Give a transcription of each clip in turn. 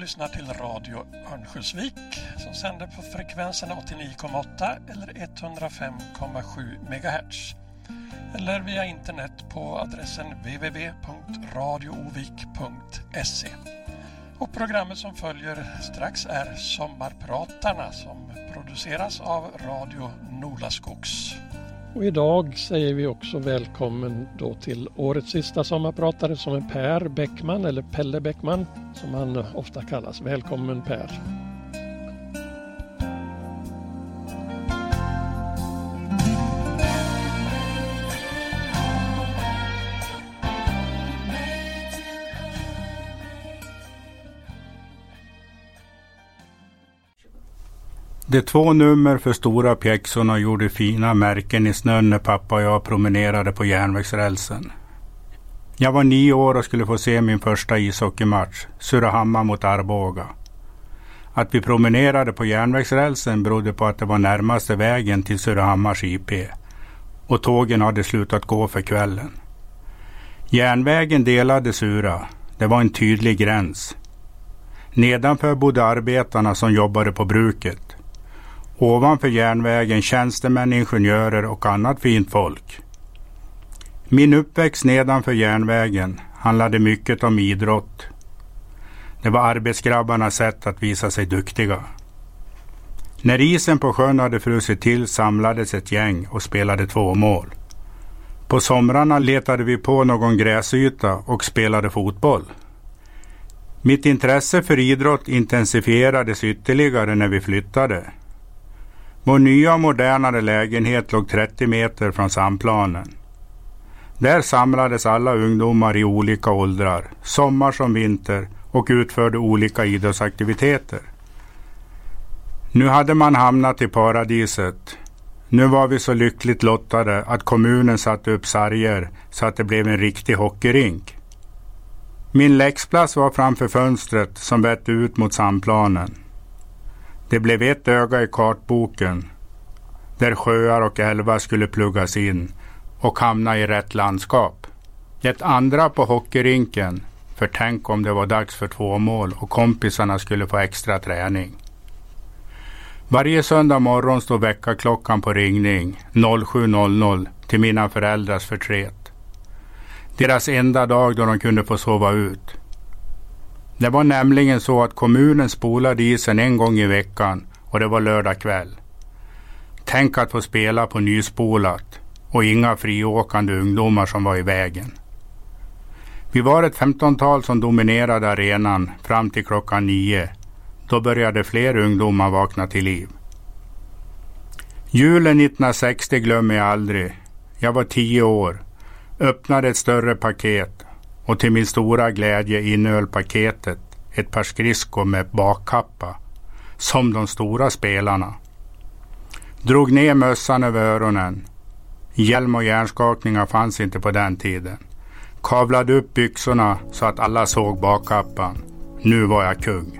lyssnar till Radio Örnsköldsvik som sänder på frekvenserna 89,8 eller 105,7 MHz. Eller via internet på adressen www.radioovik.se. Och programmet som följer strax är Sommarpratarna som produceras av Radio Nolaskogs. Och idag säger vi också välkommen då till årets sista sommarpratare som är Per Bäckman eller Pelle Bäckman som han ofta kallas. Välkommen Per! De två nummer för stora pjäxorna gjorde fina märken i snön när pappa och jag promenerade på järnvägsrälsen. Jag var nio år och skulle få se min första ishockeymatch, Surahammar mot Arboga. Att vi promenerade på järnvägsrälsen berodde på att det var närmaste vägen till Surahammars IP och tågen hade slutat gå för kvällen. Järnvägen delade Sura. Det var en tydlig gräns. Nedanför bodde arbetarna som jobbade på bruket. Ovanför järnvägen tjänstemän, ingenjörer och annat fint folk. Min uppväxt nedanför järnvägen handlade mycket om idrott. Det var arbetsgrabbarnas sätt att visa sig duktiga. När isen på sjön hade frusit till samlades ett gäng och spelade två mål. På somrarna letade vi på någon gräsyta och spelade fotboll. Mitt intresse för idrott intensifierades ytterligare när vi flyttade. Vår nya och modernare lägenhet låg 30 meter från samplanen. Där samlades alla ungdomar i olika åldrar, sommar som vinter, och utförde olika idrottsaktiviteter. Nu hade man hamnat i paradiset. Nu var vi så lyckligt lottade att kommunen satte upp sarger så att det blev en riktig hockeyrink. Min läxplats var framför fönstret som vette ut mot samplanen. Det blev ett öga i kartboken där sjöar och älvar skulle pluggas in och hamna i rätt landskap. Ett andra på hockeyrinken, för tänk om det var dags för två mål och kompisarna skulle få extra träning. Varje söndag morgon stod väckarklockan på ringning 07.00 till mina föräldrars förtret. Deras enda dag då de kunde få sova ut. Det var nämligen så att kommunen spolade isen en gång i veckan och det var lördag kväll. Tänk att få spela på nyspolat och inga friåkande ungdomar som var i vägen. Vi var ett femtontal som dominerade arenan fram till klockan nio. Då började fler ungdomar vakna till liv. Julen 1960 glömmer jag aldrig. Jag var tio år, öppnade ett större paket och till min stora glädje innehöll paketet ett par skridskor med bakkappa, som de stora spelarna. Drog ner mössan över öronen. Hjälm och hjärnskakningar fanns inte på den tiden. Kavlade upp byxorna så att alla såg bakkappan. Nu var jag kung.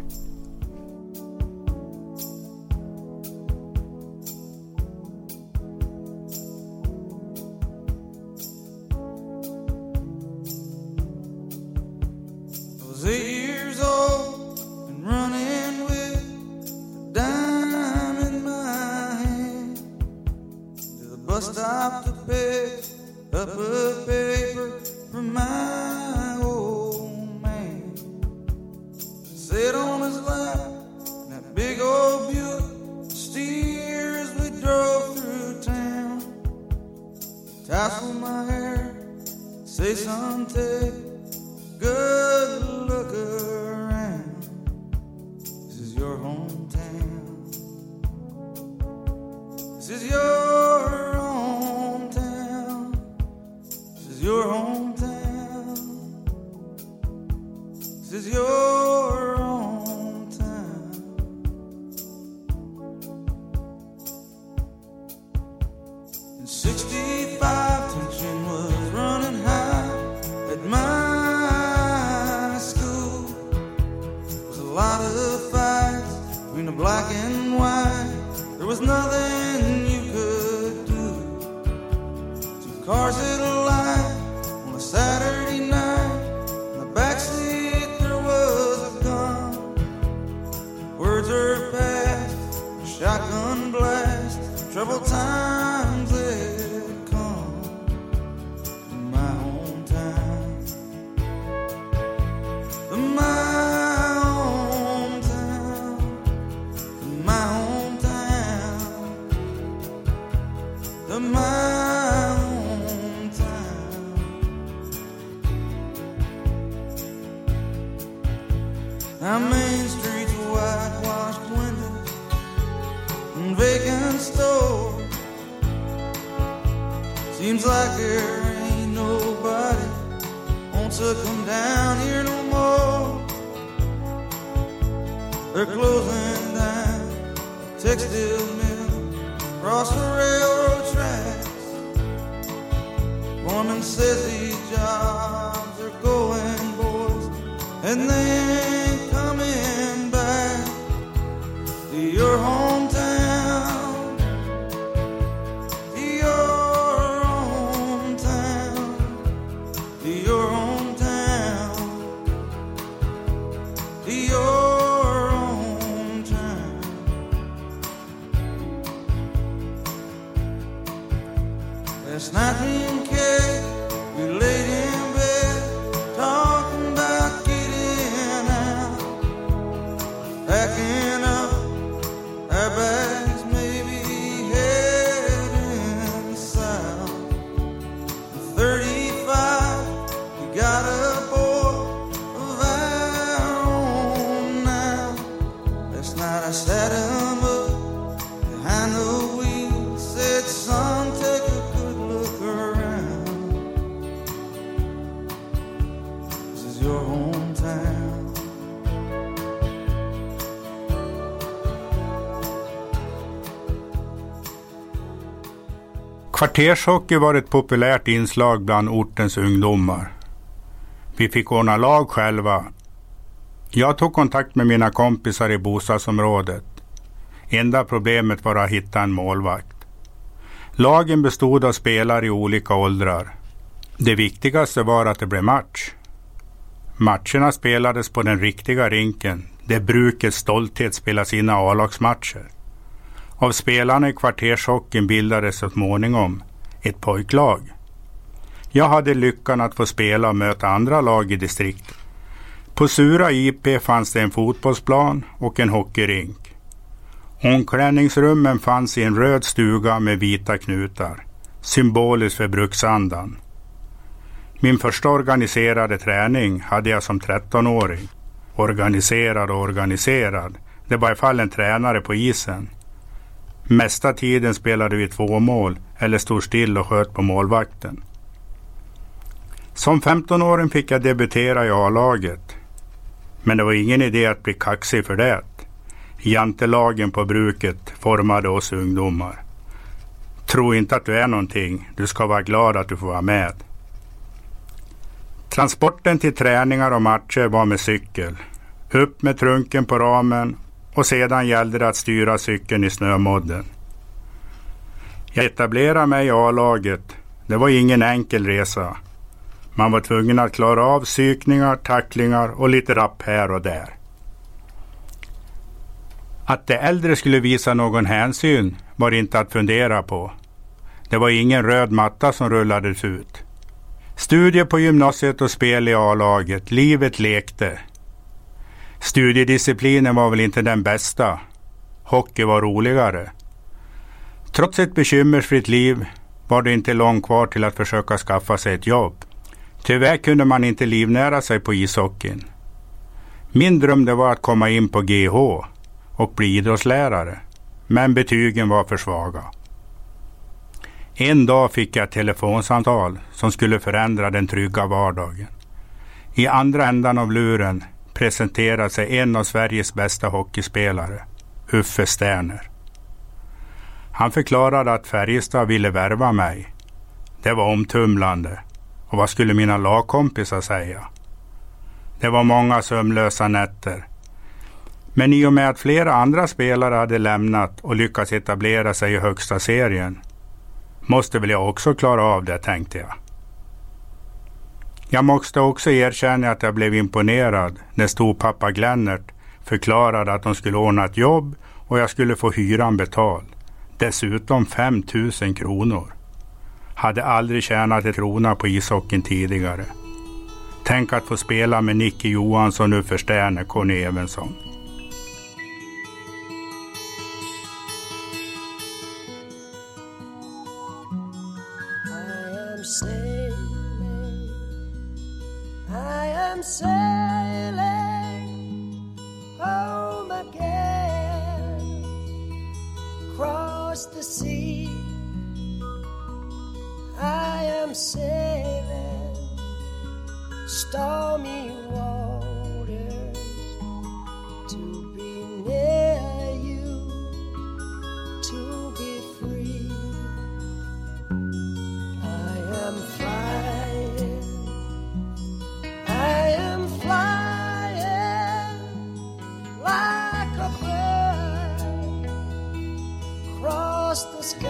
top to pick up a paper from my old man. Sit on his lap in that big old Buick, steer as we drove through town. Tassel my hair, say something, good look around. This is your hometown. This is your Kvartershockey var ett populärt inslag bland ortens ungdomar. Vi fick ordna lag själva. Jag tog kontakt med mina kompisar i bostadsområdet. Enda problemet var att hitta en målvakt. Lagen bestod av spelare i olika åldrar. Det viktigaste var att det blev match. Matcherna spelades på den riktiga rinken där brukets stolthet spelar sina A-lagsmatcher. Av spelarna i kvartershockeyn bildades så småningom ett pojklag. Jag hade lyckan att få spela och möta andra lag i distriktet. På Sura IP fanns det en fotbollsplan och en hockeyrink. Omklädningsrummen fanns i en röd stuga med vita knutar, symboliskt för bruksandan. Min första organiserade träning hade jag som 13-åring. Organiserad och organiserad. Det var i alla fall en tränare på isen. Mesta tiden spelade vi två mål eller stod still och sköt på målvakten. Som 15-åring fick jag debutera i A-laget. Men det var ingen idé att bli kaxig för det. Jantelagen på bruket formade oss ungdomar. Tro inte att du är någonting. Du ska vara glad att du får vara med. Transporten till träningar och matcher var med cykel. Upp med trunken på ramen och sedan gällde det att styra cykeln i snömodden. Jag etablerade mig i A-laget. Det var ingen enkel resa. Man var tvungen att klara av psykningar, tacklingar och lite rapp här och där. Att de äldre skulle visa någon hänsyn var inte att fundera på. Det var ingen röd matta som rullades ut. Studier på gymnasiet och spel i A-laget. Livet lekte. Studiedisciplinen var väl inte den bästa. Hockey var roligare. Trots ett bekymmersfritt liv var det inte långt kvar till att försöka skaffa sig ett jobb. Tyvärr kunde man inte livnära sig på ishockeyn. Min dröm det var att komma in på GH och bli idrottslärare. Men betygen var för svaga. En dag fick jag ett telefonsamtal som skulle förändra den trygga vardagen. I andra ändan av luren presenterade sig en av Sveriges bästa hockeyspelare, Uffe Sterner. Han förklarade att Färjestad ville värva mig. Det var omtumlande. Och vad skulle mina lagkompisar säga? Det var många sömnlösa nätter. Men i och med att flera andra spelare hade lämnat och lyckats etablera sig i högsta serien måste väl jag också klara av det, tänkte jag. Jag måste också erkänna att jag blev imponerad när storpappa Glennert förklarade att de skulle ordna ett jobb och jag skulle få hyran betald. Dessutom 5 000 kronor. Hade aldrig tjänat en krona på ishockeyn tidigare. Tänk att få spela med Nicke Johansson, Uffe Sterner, Conny Evensson. I'm sailing home again. across the sea, I am sailing stormy water. just the sky.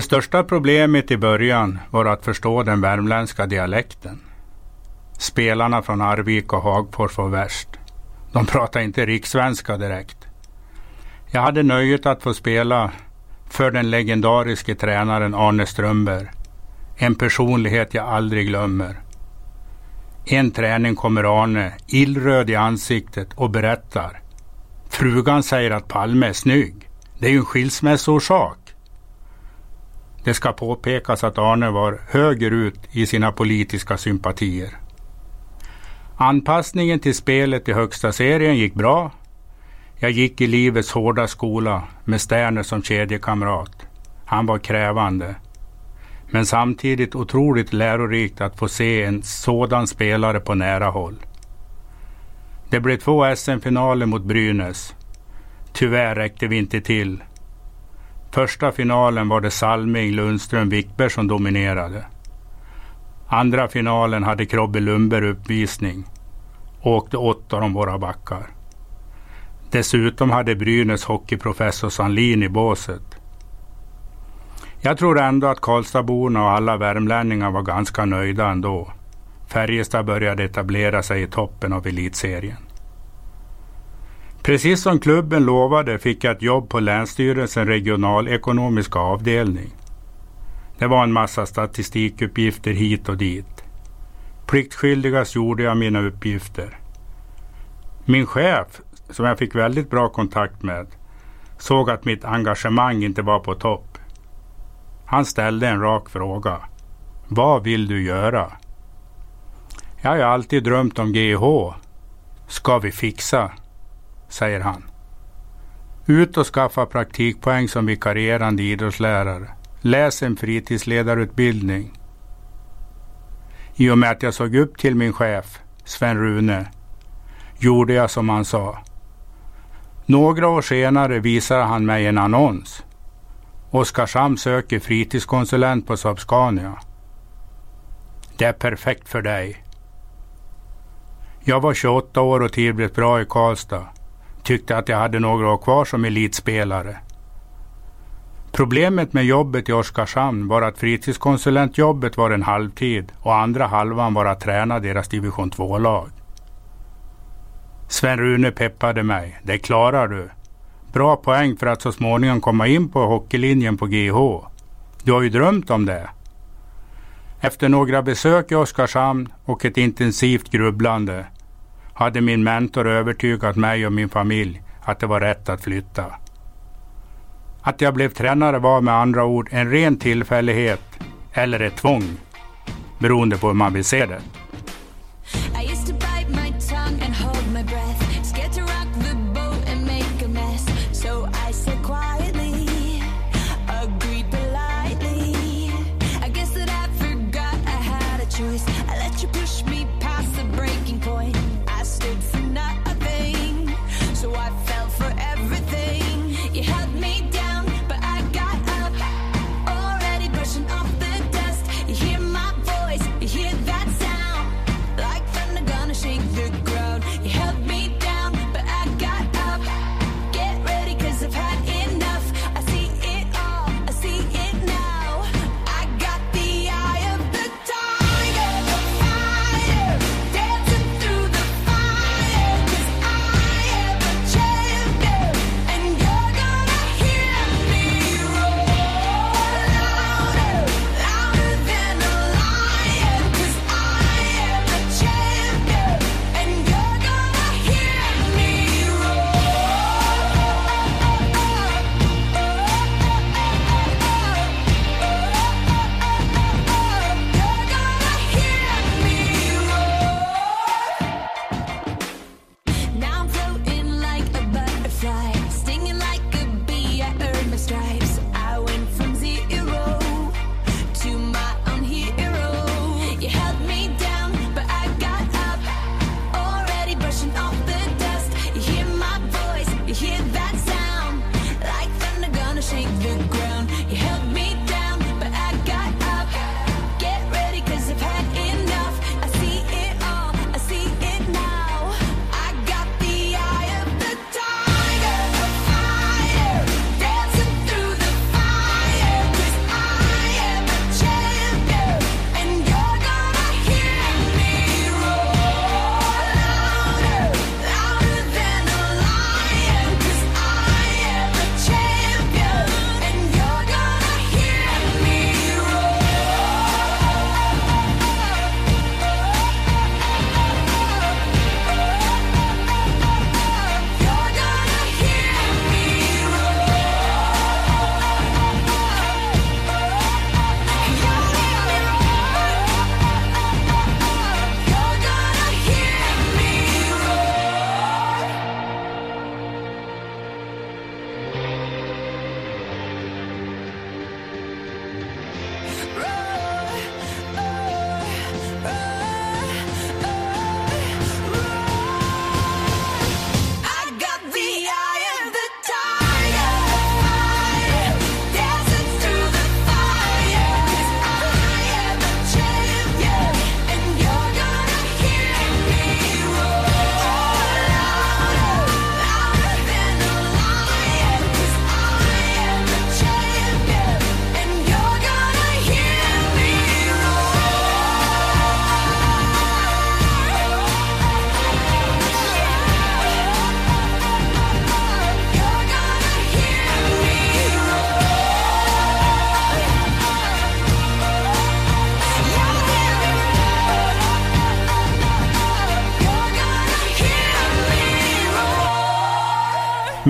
Det största problemet i början var att förstå den värmländska dialekten. Spelarna från Arvika och Hagfors var värst. De pratade inte rikssvenska direkt. Jag hade nöjet att få spela för den legendariske tränaren Arne Strömberg. En personlighet jag aldrig glömmer. En träning kommer Arne, illröd i ansiktet och berättar. Frugan säger att Palme är snygg. Det är ju en skilsmässoorsak. Det ska påpekas att Arne var högerut i sina politiska sympatier. Anpassningen till spelet i högsta serien gick bra. Jag gick i livets hårda skola med Sterner som kedjekamrat. Han var krävande. Men samtidigt otroligt lärorikt att få se en sådan spelare på nära håll. Det blev två SM-finaler mot Brynäs. Tyvärr räckte vi inte till. Första finalen var det Salming, Lundström, Wickberg som dominerade. Andra finalen hade Krobbe Lundberg uppvisning och åkte åtta av våra backar. Dessutom hade Brynäs hockeyprofessor Sandlin i båset. Jag tror ändå att Karlstadborna och alla värmlänningar var ganska nöjda ändå. Färjestad började etablera sig i toppen av elitserien. Precis som klubben lovade fick jag ett jobb på Länsstyrelsen regionalekonomiska avdelning. Det var en massa statistikuppgifter hit och dit. Pliktskyldigast gjorde jag mina uppgifter. Min chef, som jag fick väldigt bra kontakt med, såg att mitt engagemang inte var på topp. Han ställde en rak fråga. Vad vill du göra? Jag har alltid drömt om GH. Ska vi fixa? Säger han. Ut och skaffa praktikpoäng som vikarierande idrottslärare. Läs en fritidsledarutbildning. I och med att jag såg upp till min chef, Sven Rune, gjorde jag som han sa. Några år senare visade han mig en annons. Oskarshamn söker fritidskonsulent på Saab-Scania. Det är perfekt för dig. Jag var 28 år och trivdes bra i Karlstad. Tyckte att jag hade några år kvar som elitspelare. Problemet med jobbet i Oskarshamn var att fritidskonsulentjobbet var en halvtid och andra halvan var att träna deras division 2-lag. Sven Rune peppade mig. Det klarar du. Bra poäng för att så småningom komma in på hockeylinjen på GH. Du har ju drömt om det. Efter några besök i Oskarshamn och ett intensivt grubblande hade min mentor övertygat mig och min familj att det var rätt att flytta. Att jag blev tränare var med andra ord en ren tillfällighet eller ett tvång, beroende på hur man vill se det.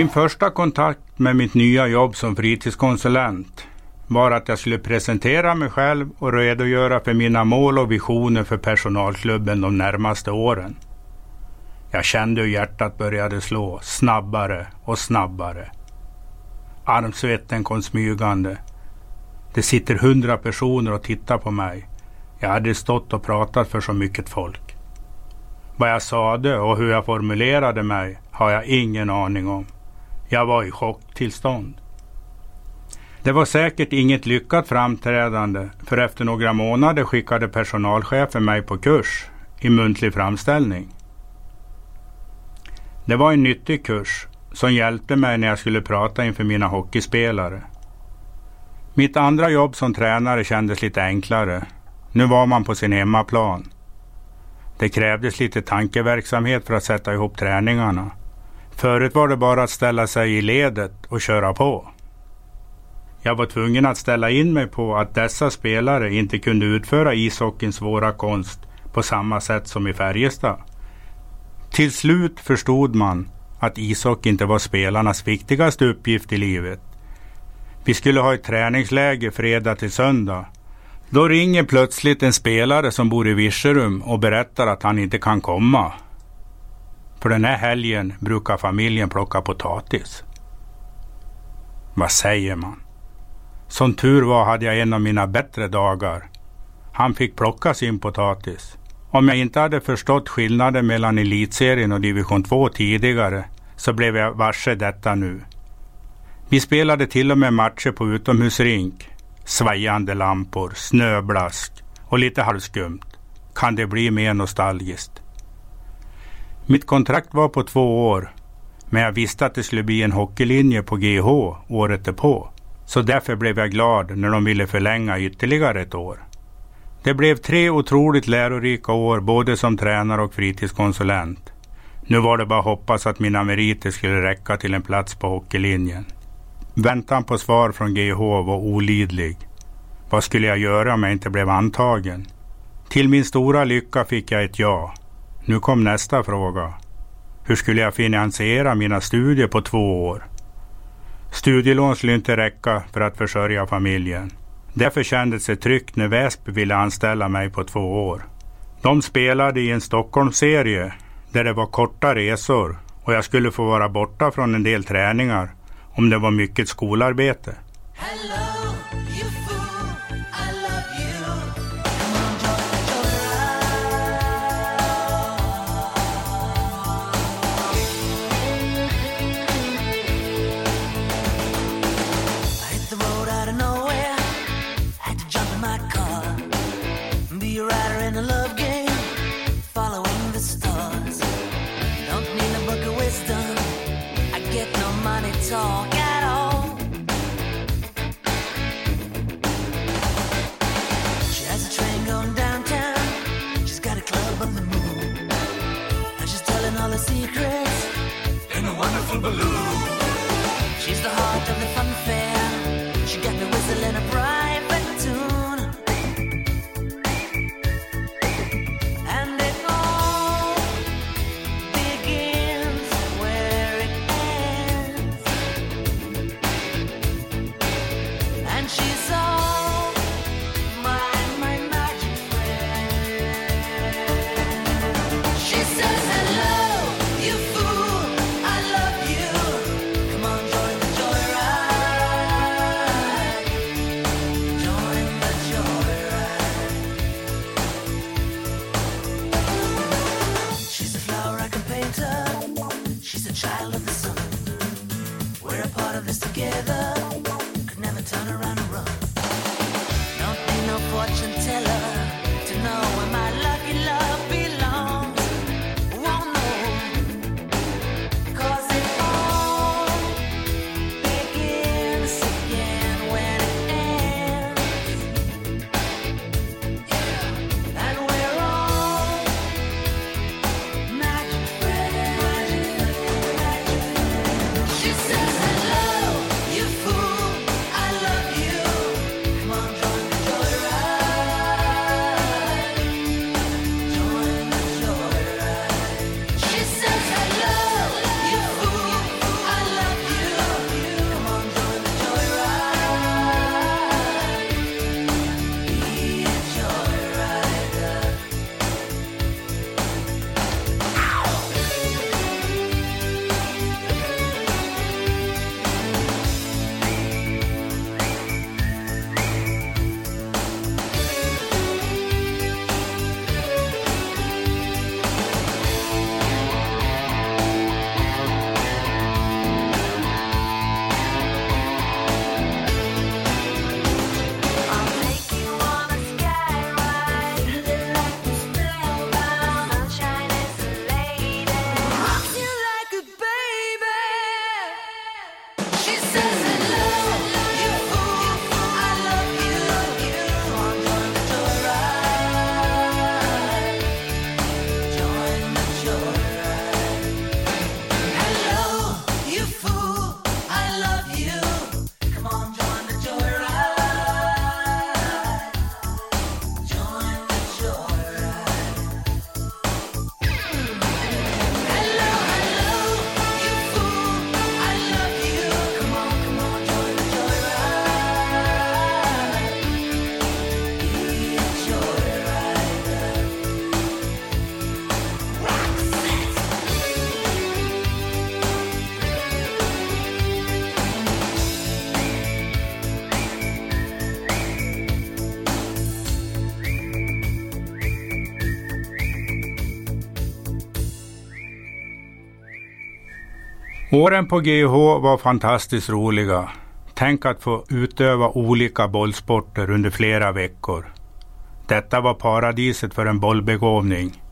Min första kontakt med mitt nya jobb som fritidskonsulent var att jag skulle presentera mig själv och redogöra för mina mål och visioner för personalklubben de närmaste åren. Jag kände hur hjärtat började slå snabbare och snabbare. Armsvetten kom smygande. Det sitter hundra personer och tittar på mig. Jag hade stått och pratat för så mycket folk. Vad jag sade och hur jag formulerade mig har jag ingen aning om. Jag var i chocktillstånd. Det var säkert inget lyckat framträdande för efter några månader skickade personalchefen mig på kurs i muntlig framställning. Det var en nyttig kurs som hjälpte mig när jag skulle prata inför mina hockeyspelare. Mitt andra jobb som tränare kändes lite enklare. Nu var man på sin hemmaplan. Det krävdes lite tankeverksamhet för att sätta ihop träningarna. Förut var det bara att ställa sig i ledet och köra på. Jag var tvungen att ställa in mig på att dessa spelare inte kunde utföra ishockeyns svåra konst på samma sätt som i Färjestad. Till slut förstod man att ishockey inte var spelarnas viktigaste uppgift i livet. Vi skulle ha ett träningsläge fredag till söndag. Då ringer plötsligt en spelare som bor i Virserum och berättar att han inte kan komma. För den här helgen brukar familjen plocka potatis. Vad säger man? Som tur var hade jag en av mina bättre dagar. Han fick plocka sin potatis. Om jag inte hade förstått skillnaden mellan elitserien och division 2 tidigare så blev jag varse detta nu. Vi spelade till och med matcher på utomhusrink. Svajande lampor, snöblask och lite halvskumt. Kan det bli mer nostalgiskt? Mitt kontrakt var på två år, men jag visste att det skulle bli en hockeylinje på GH året därpå. Så därför blev jag glad när de ville förlänga ytterligare ett år. Det blev tre otroligt lärorika år både som tränare och fritidskonsulent. Nu var det bara att hoppas att mina meriter skulle räcka till en plats på hockeylinjen. Väntan på svar från GH var olidlig. Vad skulle jag göra om jag inte blev antagen? Till min stora lycka fick jag ett ja. Nu kom nästa fråga. Hur skulle jag finansiera mina studier på två år? Studielån skulle inte räcka för att försörja familjen. Därför kändes det tryggt när Väsby ville anställa mig på två år. De spelade i en Stockholmsserie där det var korta resor och jag skulle få vara borta från en del träningar om det var mycket skolarbete. Hello. got me whistling a she says. Åren på GH var fantastiskt roliga. Tänk att få utöva olika bollsporter under flera veckor. Detta var paradiset för en bollbegåvning.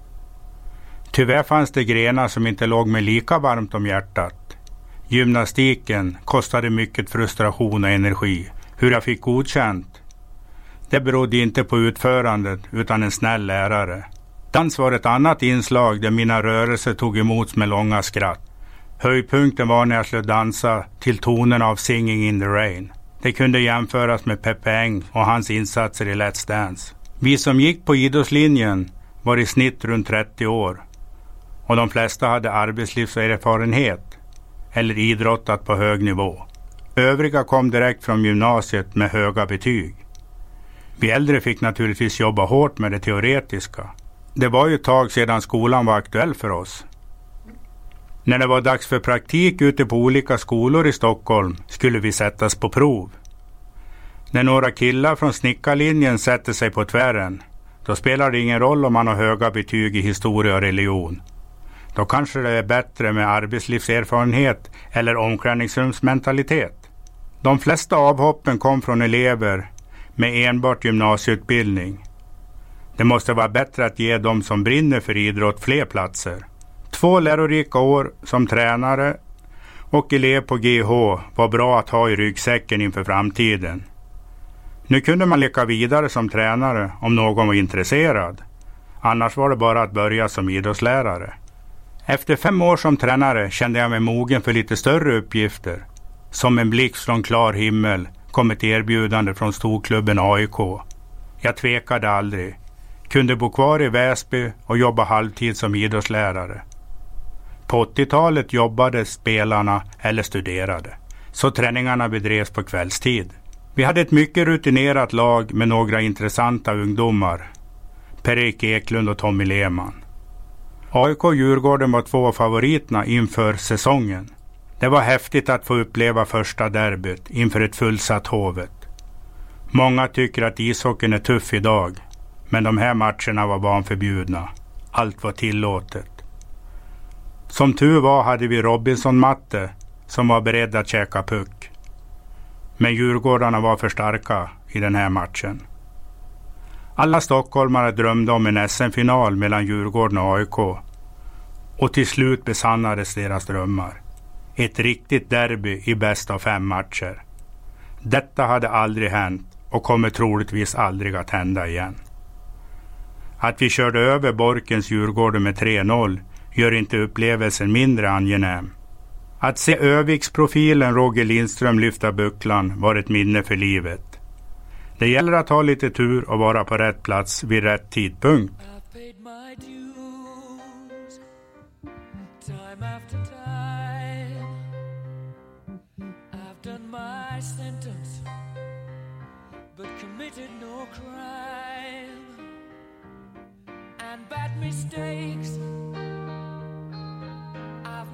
Tyvärr fanns det grenar som inte låg mig lika varmt om hjärtat. Gymnastiken kostade mycket frustration och energi. Hur jag fick godkänt? Det berodde inte på utförandet utan en snäll lärare. Dans var ett annat inslag där mina rörelser tog emot med långa skratt. Höjdpunkten var när jag skulle dansa till tonerna av Singing in the Rain. Det kunde jämföras med Peppe Eng och hans insatser i Let's Dance. Vi som gick på idrottslinjen var i snitt runt 30 år och de flesta hade arbetslivserfarenhet eller idrottat på hög nivå. Övriga kom direkt från gymnasiet med höga betyg. Vi äldre fick naturligtvis jobba hårt med det teoretiska. Det var ju ett tag sedan skolan var aktuell för oss. När det var dags för praktik ute på olika skolor i Stockholm skulle vi sättas på prov. När några killar från snickarlinjen sätter sig på tvären, då spelar det ingen roll om man har höga betyg i historia och religion. Då kanske det är bättre med arbetslivserfarenhet eller omklädningsrumsmentalitet. De flesta avhoppen kom från elever med enbart gymnasieutbildning. Det måste vara bättre att ge de som brinner för idrott fler platser. Två lärorika år som tränare och elev på GH var bra att ha i ryggsäcken inför framtiden. Nu kunde man leka vidare som tränare om någon var intresserad. Annars var det bara att börja som idrottslärare. Efter fem år som tränare kände jag mig mogen för lite större uppgifter. Som en blixt från klar himmel kom ett erbjudande från storklubben AIK. Jag tvekade aldrig. Kunde bo kvar i Väsby och jobba halvtid som idrottslärare. På 80-talet jobbade spelarna eller studerade, så träningarna bedrevs på kvällstid. Vi hade ett mycket rutinerat lag med några intressanta ungdomar. Per-Erik Eklund och Tommy Lehmann. AIK och Djurgården var två av favoriterna inför säsongen. Det var häftigt att få uppleva första derbyt inför ett fullsatt Hovet. Många tycker att ishockeyn är tuff idag, men de här matcherna var barnförbjudna. Allt var tillåtet. Som tur var hade vi Robinson-matte som var beredd att käka puck. Men Djurgårdarna var för starka i den här matchen. Alla stockholmare drömde om en SM-final mellan Djurgården och AIK. Och till slut besannades deras drömmar. Ett riktigt derby i bäst av fem matcher. Detta hade aldrig hänt och kommer troligtvis aldrig att hända igen. Att vi körde över Borkens Djurgården med 3-0 gör inte upplevelsen mindre angenäm. Att se Öviksprofilen Roger Lindström lyfta bucklan var ett minne för livet. Det gäller att ha lite tur och vara på rätt plats vid rätt tidpunkt. mistakes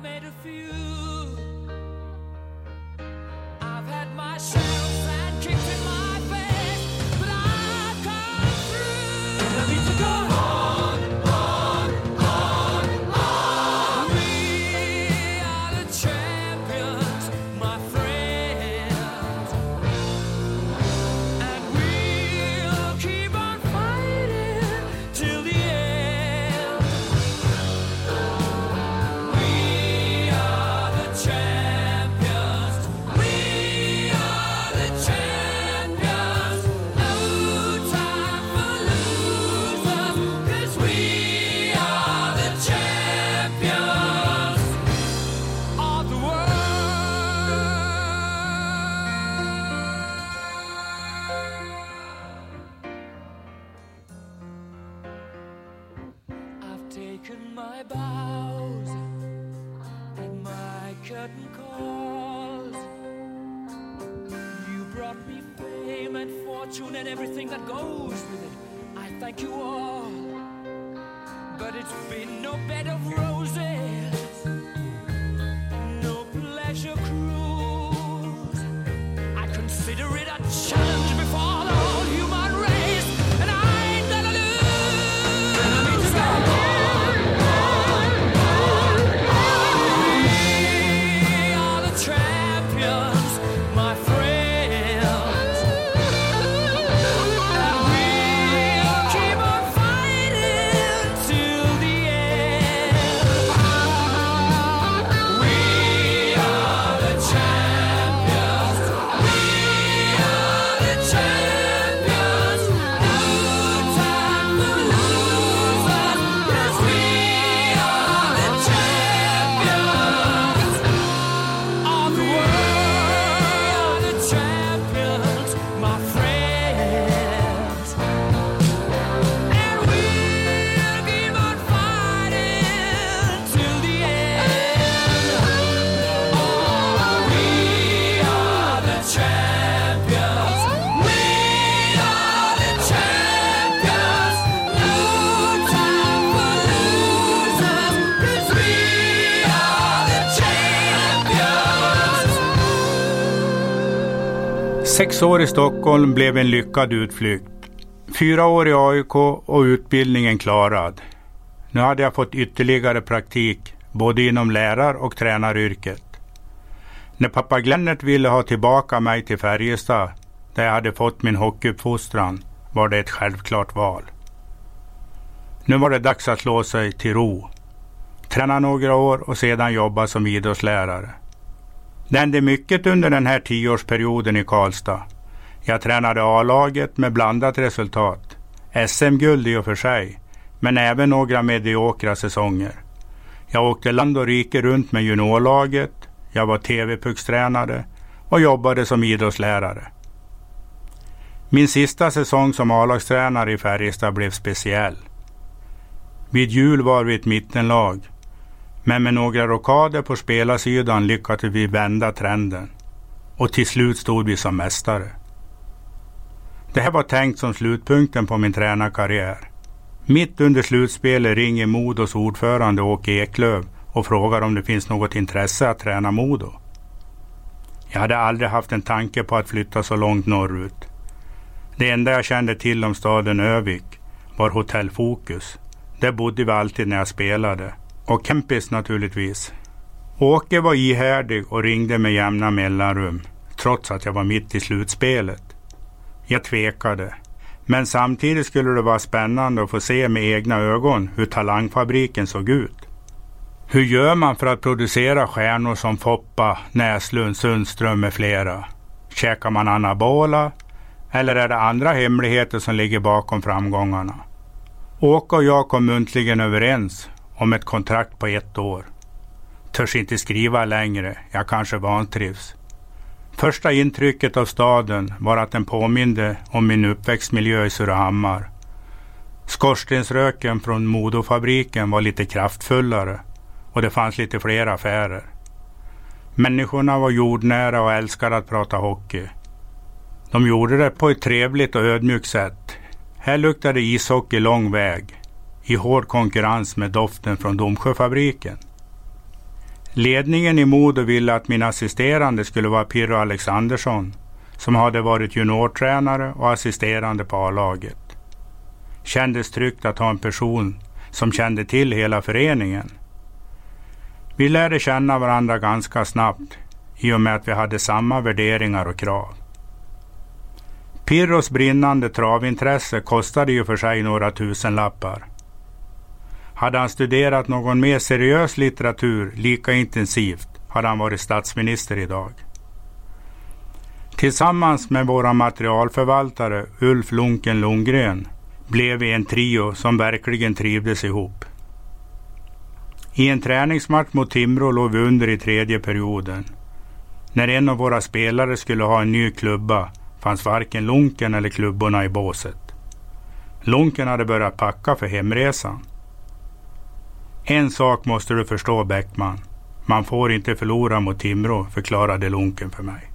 made a few Sex år i Stockholm blev en lyckad utflykt. Fyra år i AIK och utbildningen klarad. Nu hade jag fått ytterligare praktik både inom lärar och tränaryrket. När pappa Glennert ville ha tillbaka mig till Färjestad, där jag hade fått min hockeyuppfostran, var det ett självklart val. Nu var det dags att slå sig till ro. Träna några år och sedan jobba som idrottslärare. Det hände mycket under den här tioårsperioden i Karlstad. Jag tränade A-laget med blandat resultat. SM-guld i och för sig, men även några mediokra säsonger. Jag åkte land och rike runt med juniorlaget, jag var TV-puckstränare och jobbade som idrottslärare. Min sista säsong som A-lagstränare i Färjestad blev speciell. Vid jul var vi ett mittenlag men med några rockader på spelarsidan lyckades vi vända trenden. Och till slut stod vi som mästare. Det här var tänkt som slutpunkten på min tränarkarriär. Mitt under slutspelet ringer Modos ordförande Åke Eklöv och frågar om det finns något intresse att träna Modo. Jag hade aldrig haft en tanke på att flytta så långt norrut. Det enda jag kände till om staden Övik var Hotell Fokus. Där bodde vi alltid när jag spelade och Kempis naturligtvis. Åke var ihärdig och ringde med jämna mellanrum, trots att jag var mitt i slutspelet. Jag tvekade, men samtidigt skulle det vara spännande att få se med egna ögon hur talangfabriken såg ut. Hur gör man för att producera stjärnor som Foppa, Näslund, Sundström med flera? Käkar man anabola? Eller är det andra hemligheter som ligger bakom framgångarna? Åke och jag kom muntligen överens om ett kontrakt på ett år. Törs inte skriva längre, jag kanske vantrivs. Första intrycket av staden var att den påminde om min uppväxtmiljö i Surahammar. Skorstensröken från Modofabriken var lite kraftfullare och det fanns lite fler affärer. Människorna var jordnära och älskade att prata hockey. De gjorde det på ett trevligt och ödmjukt sätt. Här luktade ishockey lång väg i hård konkurrens med doften från Domsjöfabriken. Ledningen i Modo ville att min assisterande skulle vara Pirro Alexandersson som hade varit juniortränare och assisterande på A-laget. Kändes tryggt att ha en person som kände till hela föreningen. Vi lärde känna varandra ganska snabbt i och med att vi hade samma värderingar och krav. Pirros brinnande travintresse kostade ju för sig några tusenlappar. Hade han studerat någon mer seriös litteratur lika intensivt hade han varit statsminister idag. Tillsammans med våra materialförvaltare Ulf Lunken Lundgren blev vi en trio som verkligen trivdes ihop. I en träningsmatch mot Timrå låg vi under i tredje perioden. När en av våra spelare skulle ha en ny klubba fanns varken Lunken eller klubborna i båset. Lunken hade börjat packa för hemresan. En sak måste du förstå Bäckman. Man får inte förlora mot Timrå, förklarade Lunken för mig.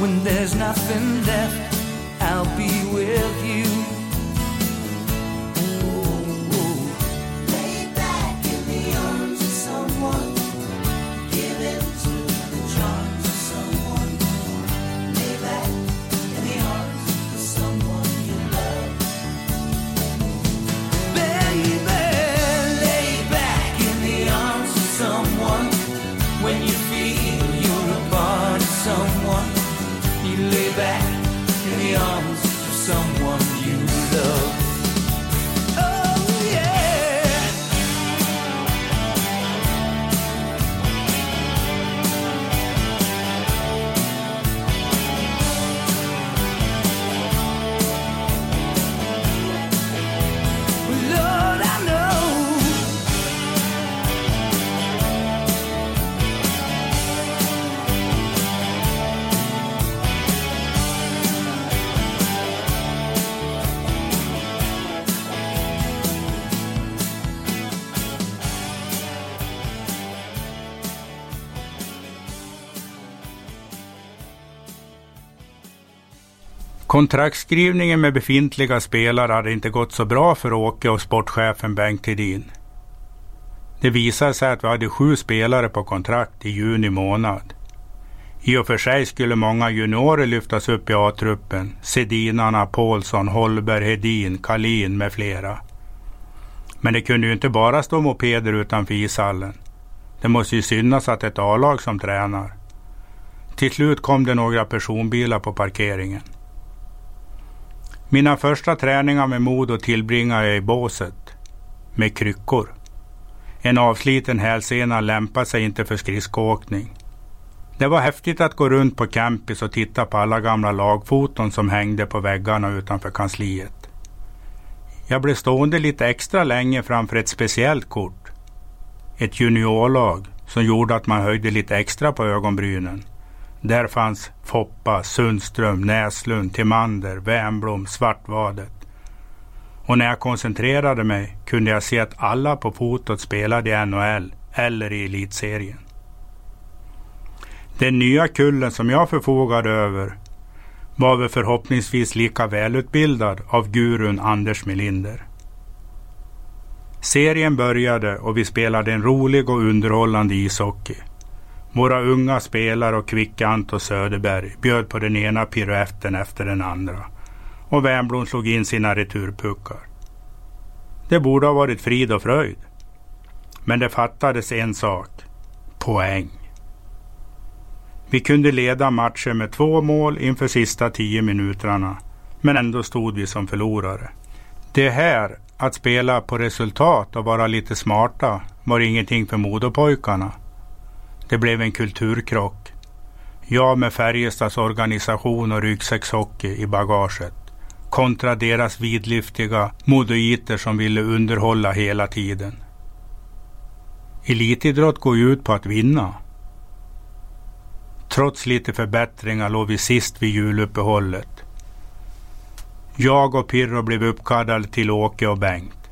When there's nothing left, I'll be with you. Kontraktsskrivningen med befintliga spelare hade inte gått så bra för Åke och sportchefen Bengt Hedin. Det visade sig att vi hade sju spelare på kontrakt i juni månad. I och för sig skulle många juniorer lyftas upp i A-truppen. Sedinarna, Paulsson, Holberg, Hedin, Kalin med flera. Men det kunde ju inte bara stå mopeder utanför ishallen. Det måste ju synas att ett A-lag som tränar. Till slut kom det några personbilar på parkeringen. Mina första träningar med Modo tillbringade jag i båset. Med kryckor. En avsliten hälsena lämpade sig inte för skridskoåkning. Det var häftigt att gå runt på campus och titta på alla gamla lagfoton som hängde på väggarna utanför kansliet. Jag blev stående lite extra länge framför ett speciellt kort. Ett juniorlag som gjorde att man höjde lite extra på ögonbrynen. Där fanns Foppa, Sundström, Näslund, Timander, Wernbloom, Svartvadet. Och när jag koncentrerade mig kunde jag se att alla på fotot spelade i NHL eller i elitserien. Den nya kullen som jag förfogade över var väl förhoppningsvis lika välutbildad av gurun Anders Melinder. Serien började och vi spelade en rolig och underhållande ishockey. Våra unga spelare och Kvickant och Söderberg bjöd på den ena piruetten efter den andra och Wernbloom slog in sina returpuckar. Det borde ha varit frid och fröjd. Men det fattades en sak. Poäng. Vi kunde leda matchen med två mål inför sista tio minuterna, men ändå stod vi som förlorare. Det här, att spela på resultat och vara lite smarta, var ingenting för Modopojkarna. Det blev en kulturkrock. Jag med Färjestads organisation och ryggsäckshockey i bagaget kontra deras vidlyftiga modoiter som ville underhålla hela tiden. Elitidrott går ju ut på att vinna. Trots lite förbättringar låg vi sist vid juluppehållet. Jag och Pirro blev uppkallade till Åke och Bengt.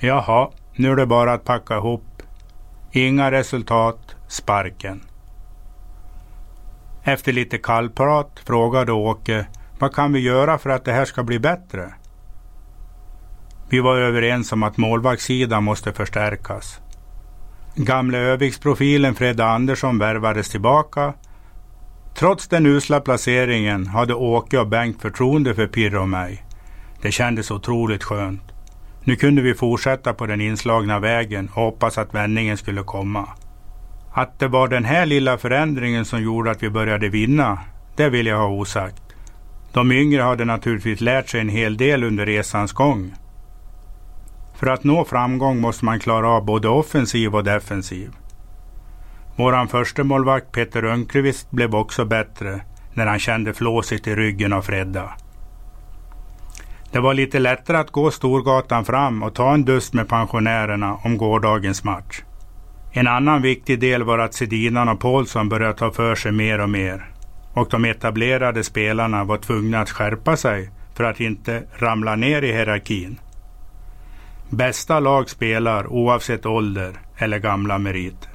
Jaha, nu är det bara att packa ihop. Inga resultat, sparken. Efter lite kallprat frågade Åke vad kan vi göra för att det här ska bli bättre? Vi var överens om att målvaktssidan måste förstärkas. Gamle Öviksprofilen Fredde Andersson värvades tillbaka. Trots den usla placeringen hade Åke och Bengt förtroende för Pirre och mig. Det kändes otroligt skönt. Nu kunde vi fortsätta på den inslagna vägen och hoppas att vändningen skulle komma. Att det var den här lilla förändringen som gjorde att vi började vinna, det vill jag ha osagt. De yngre hade naturligtvis lärt sig en hel del under resans gång. För att nå framgång måste man klara av både offensiv och defensiv. Våran första målvakt Peter Önkvist blev också bättre när han kände flåset i ryggen av Fredda. Det var lite lättare att gå Storgatan fram och ta en dust med pensionärerna om gårdagens match. En annan viktig del var att Sedinan och Paulsson började ta för sig mer och mer. Och de etablerade spelarna var tvungna att skärpa sig för att inte ramla ner i hierarkin. Bästa lag spelar oavsett ålder eller gamla meriter.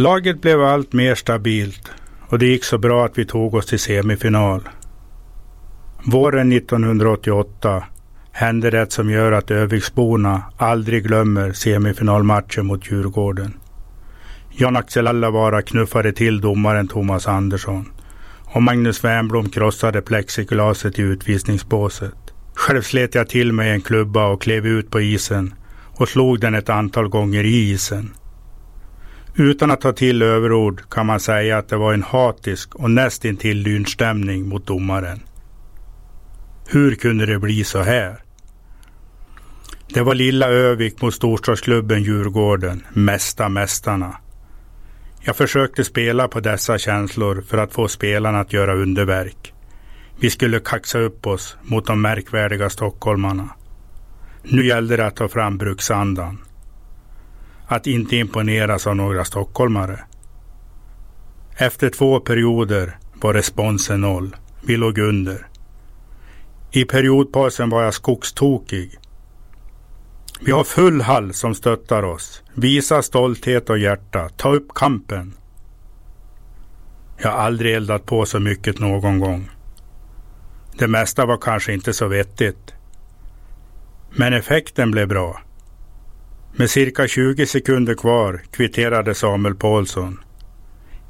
Laget blev allt mer stabilt och det gick så bra att vi tog oss till semifinal. Våren 1988 hände det som gör att Öviksborna aldrig glömmer semifinalmatchen mot Djurgården. Jan-Axel Allavara knuffade till domaren Thomas Andersson och Magnus Wernbloom krossade plexiglaset i utvisningsbåset. Själv slet jag till mig en klubba och klev ut på isen och slog den ett antal gånger i isen. Utan att ta till överord kan man säga att det var en hatisk och nästintill lynchstämning mot domaren. Hur kunde det bli så här? Det var lilla Övik mot storstadsklubben Djurgården, mesta mästarna. Jag försökte spela på dessa känslor för att få spelarna att göra underverk. Vi skulle kaxa upp oss mot de märkvärdiga stockholmarna. Nu gällde det att ta fram bruksandan. Att inte imponeras av några stockholmare. Efter två perioder var responsen noll. Vi låg under. I periodpausen var jag skogstokig. Vi har full hall som stöttar oss. Visa stolthet och hjärta. Ta upp kampen. Jag har aldrig eldat på så mycket någon gång. Det mesta var kanske inte så vettigt. Men effekten blev bra. Med cirka 20 sekunder kvar kvitterade Samuel Paulsson.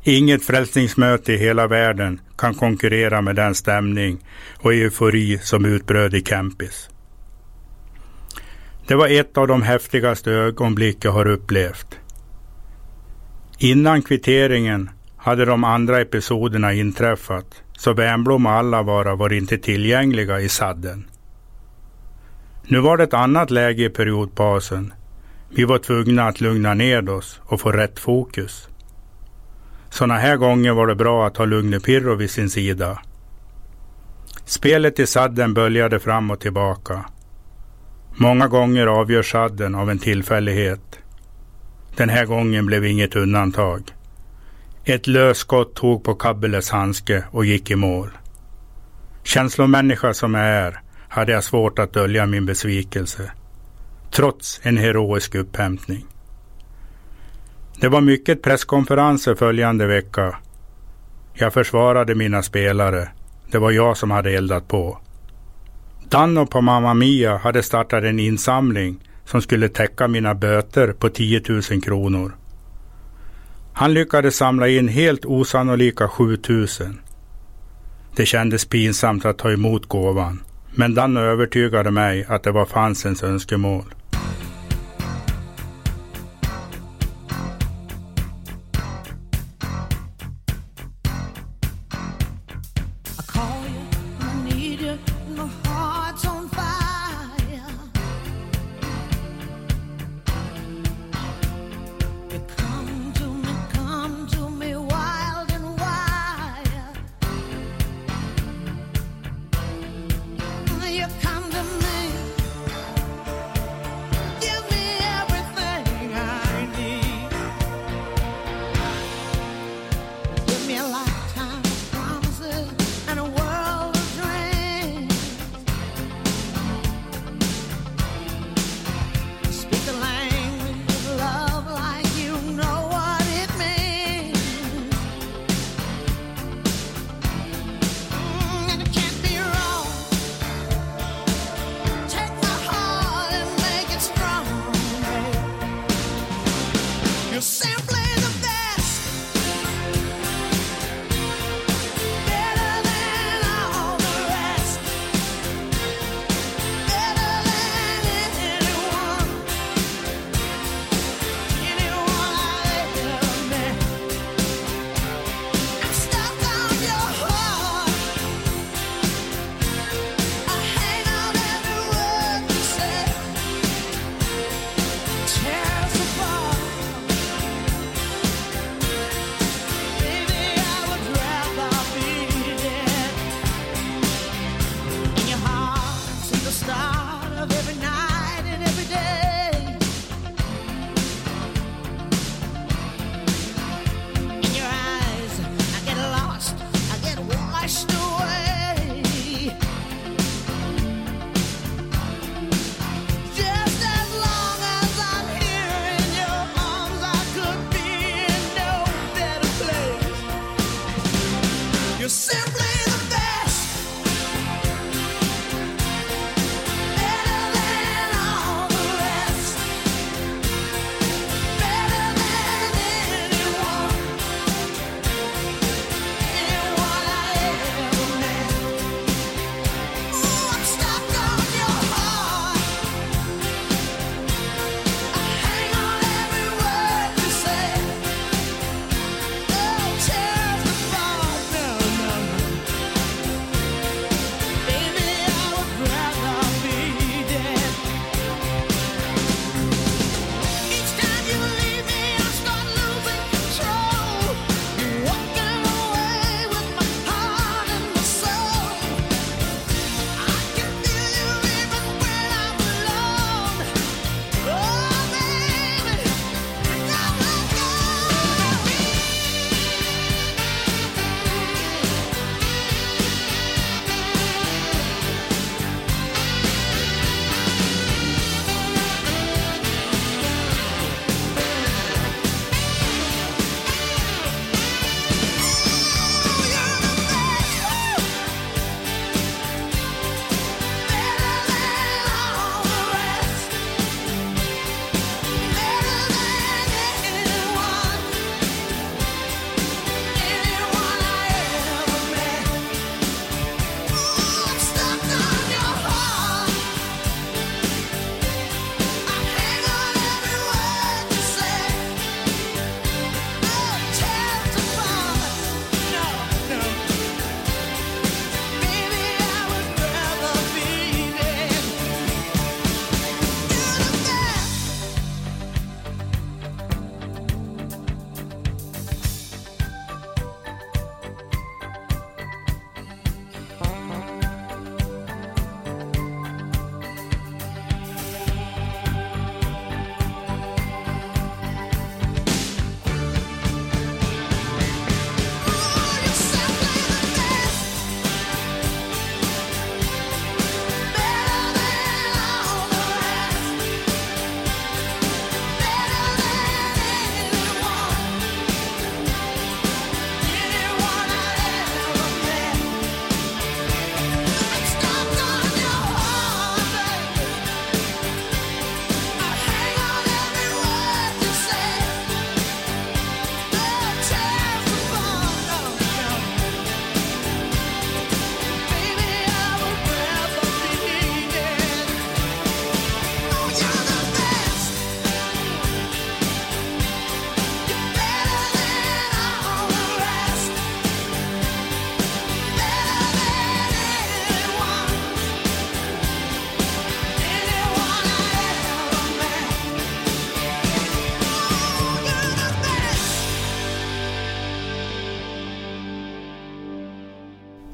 Inget frälsningsmöte i hela världen kan konkurrera med den stämning och eufori som utbröt i Kempis. Det var ett av de häftigaste ögonblick jag har upplevt. Innan kvitteringen hade de andra episoderna inträffat, så Wernbloom och Allavara var inte tillgängliga i sadden. Nu var det ett annat läge i periodpausen. Vi var tvungna att lugna ned oss och få rätt fokus. Sådana här gånger var det bra att ha Lugne Pirro vid sin sida. Spelet i sadden böljade fram och tillbaka. Många gånger avgörs sadden av en tillfällighet. Den här gången blev inget undantag. Ett lösskott tog på Kabbeles handske och gick i mål. Känslomänniska som jag är hade jag svårt att dölja min besvikelse. Trots en heroisk upphämtning. Det var mycket presskonferenser följande vecka. Jag försvarade mina spelare. Det var jag som hade eldat på. Danno på Mamma Mia hade startat en insamling som skulle täcka mina böter på 10 000 kronor. Han lyckades samla in helt osannolika 7 000. Det kändes pinsamt att ta emot gåvan, men Danno övertygade mig att det var fansens önskemål.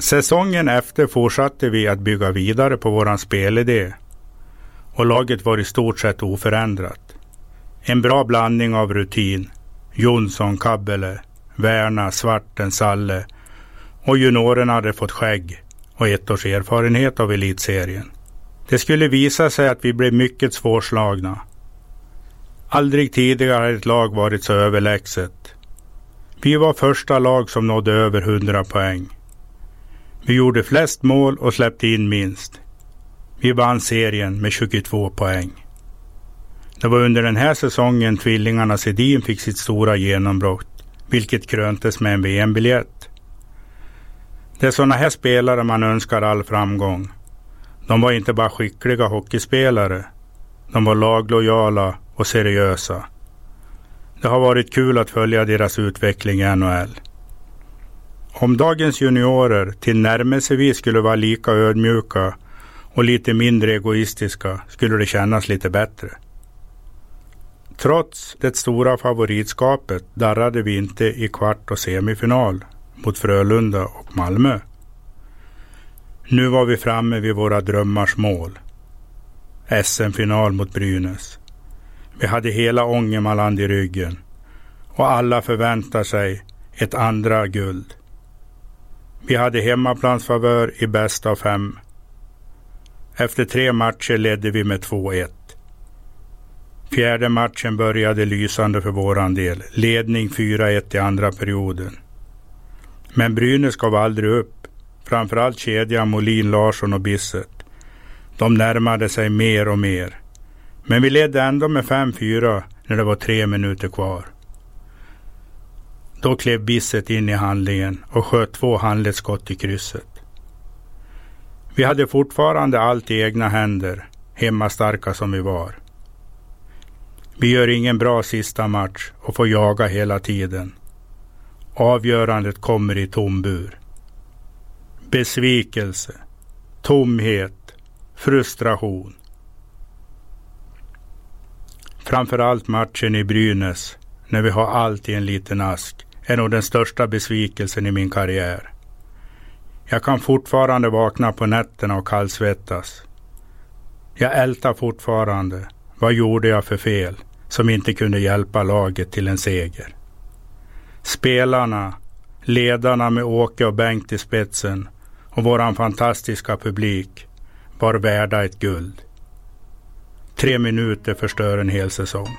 Säsongen efter fortsatte vi att bygga vidare på våran spelidé och laget var i stort sett oförändrat. En bra blandning av rutin, Jonsson, Kabbele, Värna, Svarten, Salle och juniorerna hade fått skägg och ett års erfarenhet av elitserien. Det skulle visa sig att vi blev mycket svårslagna. Aldrig tidigare har ett lag varit så överlägset. Vi var första lag som nådde över 100 poäng. Vi gjorde flest mål och släppte in minst. Vi vann serien med 22 poäng. Det var under den här säsongen tvillingarna Sedin fick sitt stora genombrott, vilket kröntes med en VM-biljett. Det är sådana här spelare man önskar all framgång. De var inte bara skickliga hockeyspelare. De var laglojala och seriösa. Det har varit kul att följa deras utveckling i NHL. Om dagens juniorer tillnärmelsevis skulle vara lika ödmjuka och lite mindre egoistiska skulle det kännas lite bättre. Trots det stora favoritskapet darrade vi inte i kvart och semifinal mot Frölunda och Malmö. Nu var vi framme vid våra drömmars mål. SM-final mot Brynäs. Vi hade hela Ångermanland i ryggen och alla förväntar sig ett andra guld. Vi hade hemmaplansfavör i bäst av fem. Efter tre matcher ledde vi med 2-1. Fjärde matchen började lysande för våran del. Ledning 4-1 i andra perioden. Men Brynäs gav aldrig upp. Framförallt kedjan Molin, Larsson och Bisset. De närmade sig mer och mer. Men vi ledde ändå med 5-4 när det var tre minuter kvar. Då klev Bisset in i handlingen och sköt två handledsskott i krysset. Vi hade fortfarande allt i egna händer, hemmastarka som vi var. Vi gör ingen bra sista match och får jaga hela tiden. Avgörandet kommer i tom bur. Besvikelse, tomhet, frustration. Framförallt matchen i Brynäs, när vi har allt i en liten ask, är nog den största besvikelsen i min karriär. Jag kan fortfarande vakna på nätterna och kallsvettas. Jag ältar fortfarande. Vad gjorde jag för fel som inte kunde hjälpa laget till en seger? Spelarna, ledarna med Åke och Bengt i spetsen och våran fantastiska publik var värda ett guld. Tre minuter förstör en hel säsong.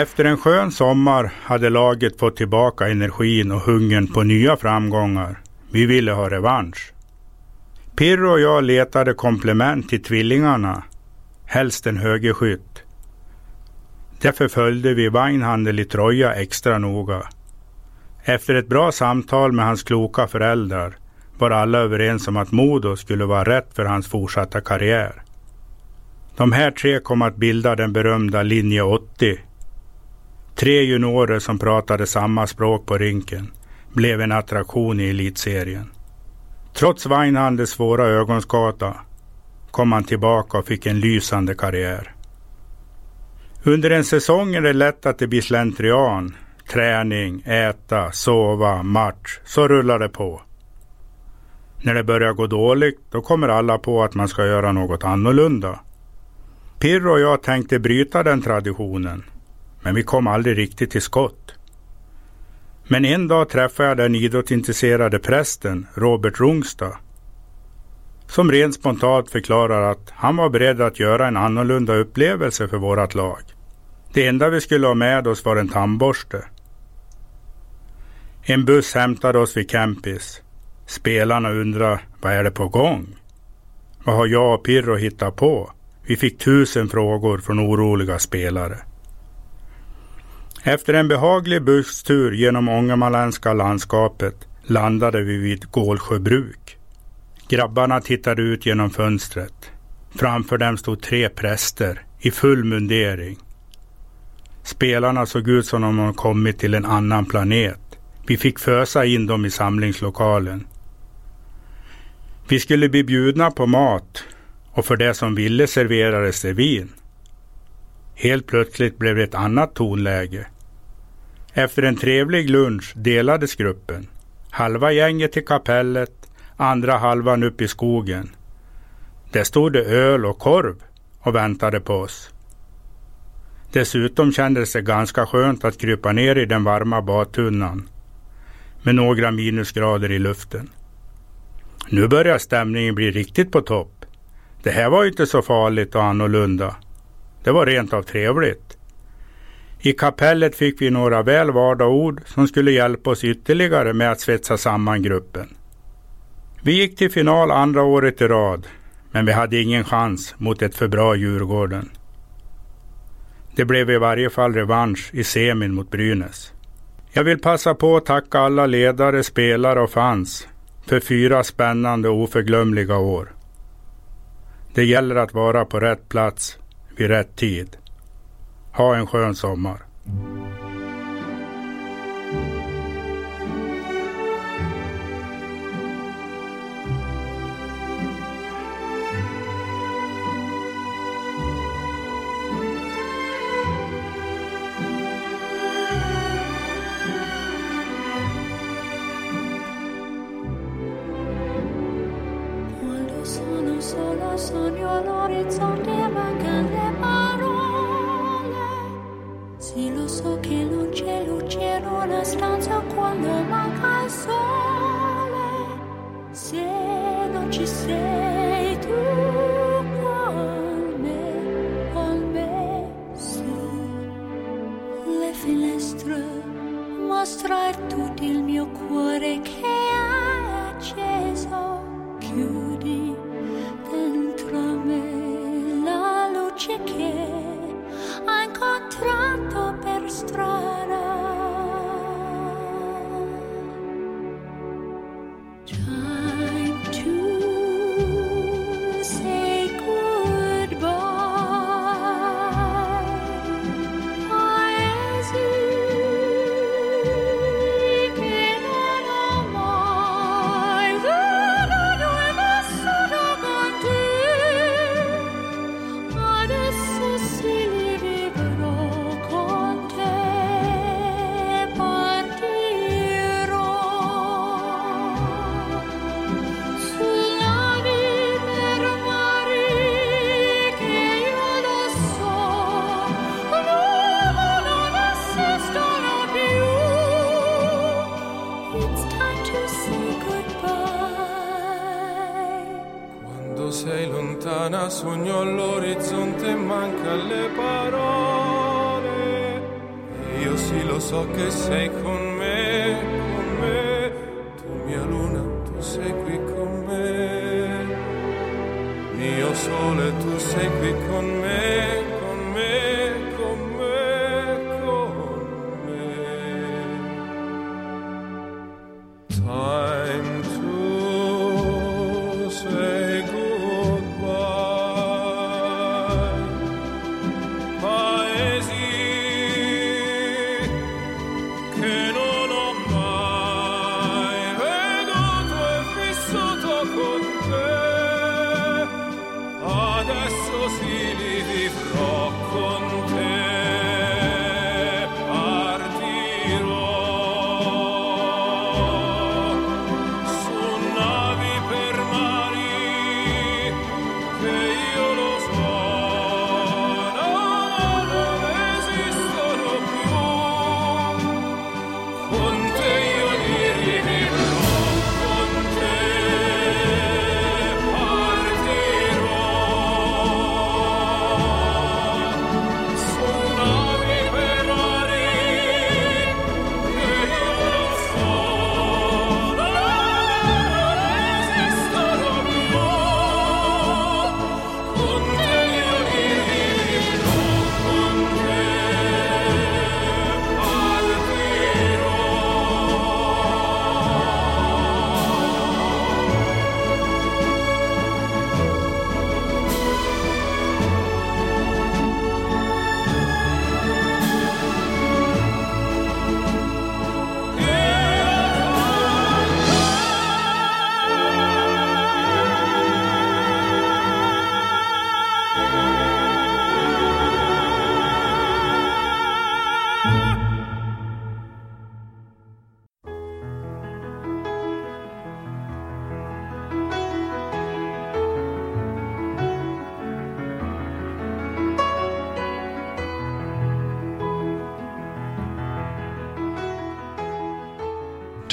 Efter en skön sommar hade laget fått tillbaka energin och hungern på nya framgångar. Vi ville ha revansch. Pirro och jag letade komplement till tvillingarna, helst en högerskytt. Därför följde vi Weinhandel i Troja extra noga. Efter ett bra samtal med hans kloka föräldrar var alla överens om att Modo skulle vara rätt för hans fortsatta karriär. De här tre kom att bilda den berömda linje 80. Tre juniorer som pratade samma språk på rinken blev en attraktion i elitserien. Trots Weinhandels svåra ögonskada kom han tillbaka och fick en lysande karriär. Under en säsong är det lätt att det blir slentrian. Träning, äta, sova, match. Så rullar det på. När det börjar gå dåligt, då kommer alla på att man ska göra något annorlunda. Pirro och jag tänkte bryta den traditionen, men vi kom aldrig riktigt till skott. Men en dag träffade jag den idrottsintresserade prästen Robert Rungstad som rent spontant förklarar att han var beredd att göra en annorlunda upplevelse för vårt lag. Det enda vi skulle ha med oss var en tandborste. En buss hämtade oss vid campis. Spelarna undrade, vad är det på gång? Vad har jag och Pirro hittat på? Vi fick tusen frågor från oroliga spelare. Efter en behaglig busstur genom ångermanländska landskapet landade vi vid Gålsjöbruk. Grabbarna tittade ut genom fönstret. Framför dem stod tre präster i full mundering. Spelarna såg ut som om de kommit till en annan planet. Vi fick fösa in dem i samlingslokalen. Vi skulle bli bjudna på mat och för det som ville serverades det vin. Helt plötsligt blev det ett annat tonläge. Efter en trevlig lunch delades gruppen. Halva gänget till kapellet, andra halvan upp i skogen. Där stod det öl och korv och väntade på oss. Dessutom kändes det ganska skönt att krypa ner i den varma badtunnan med några minusgrader i luften. Nu börjar stämningen bli riktigt på topp. Det här var ju inte så farligt och annorlunda. Det var rent av trevligt. I kapellet fick vi några väl valda ord som skulle hjälpa oss ytterligare med att svetsa samman gruppen. Vi gick till final andra året i rad, men vi hade ingen chans mot ett för bra Djurgården. Det blev i varje fall revansch i semin mot Brynäs. Jag vill passa på att tacka alla ledare, spelare och fans för fyra spännande och oförglömliga år. Det gäller att vara på rätt plats i rätt tid. Ha en skön sommar. Solo sogno all'orizzonte so che non c'è luce in una stanza quando manca il sole. Se non ci sei tu con me, con me su le finestre mostrar tutto il mio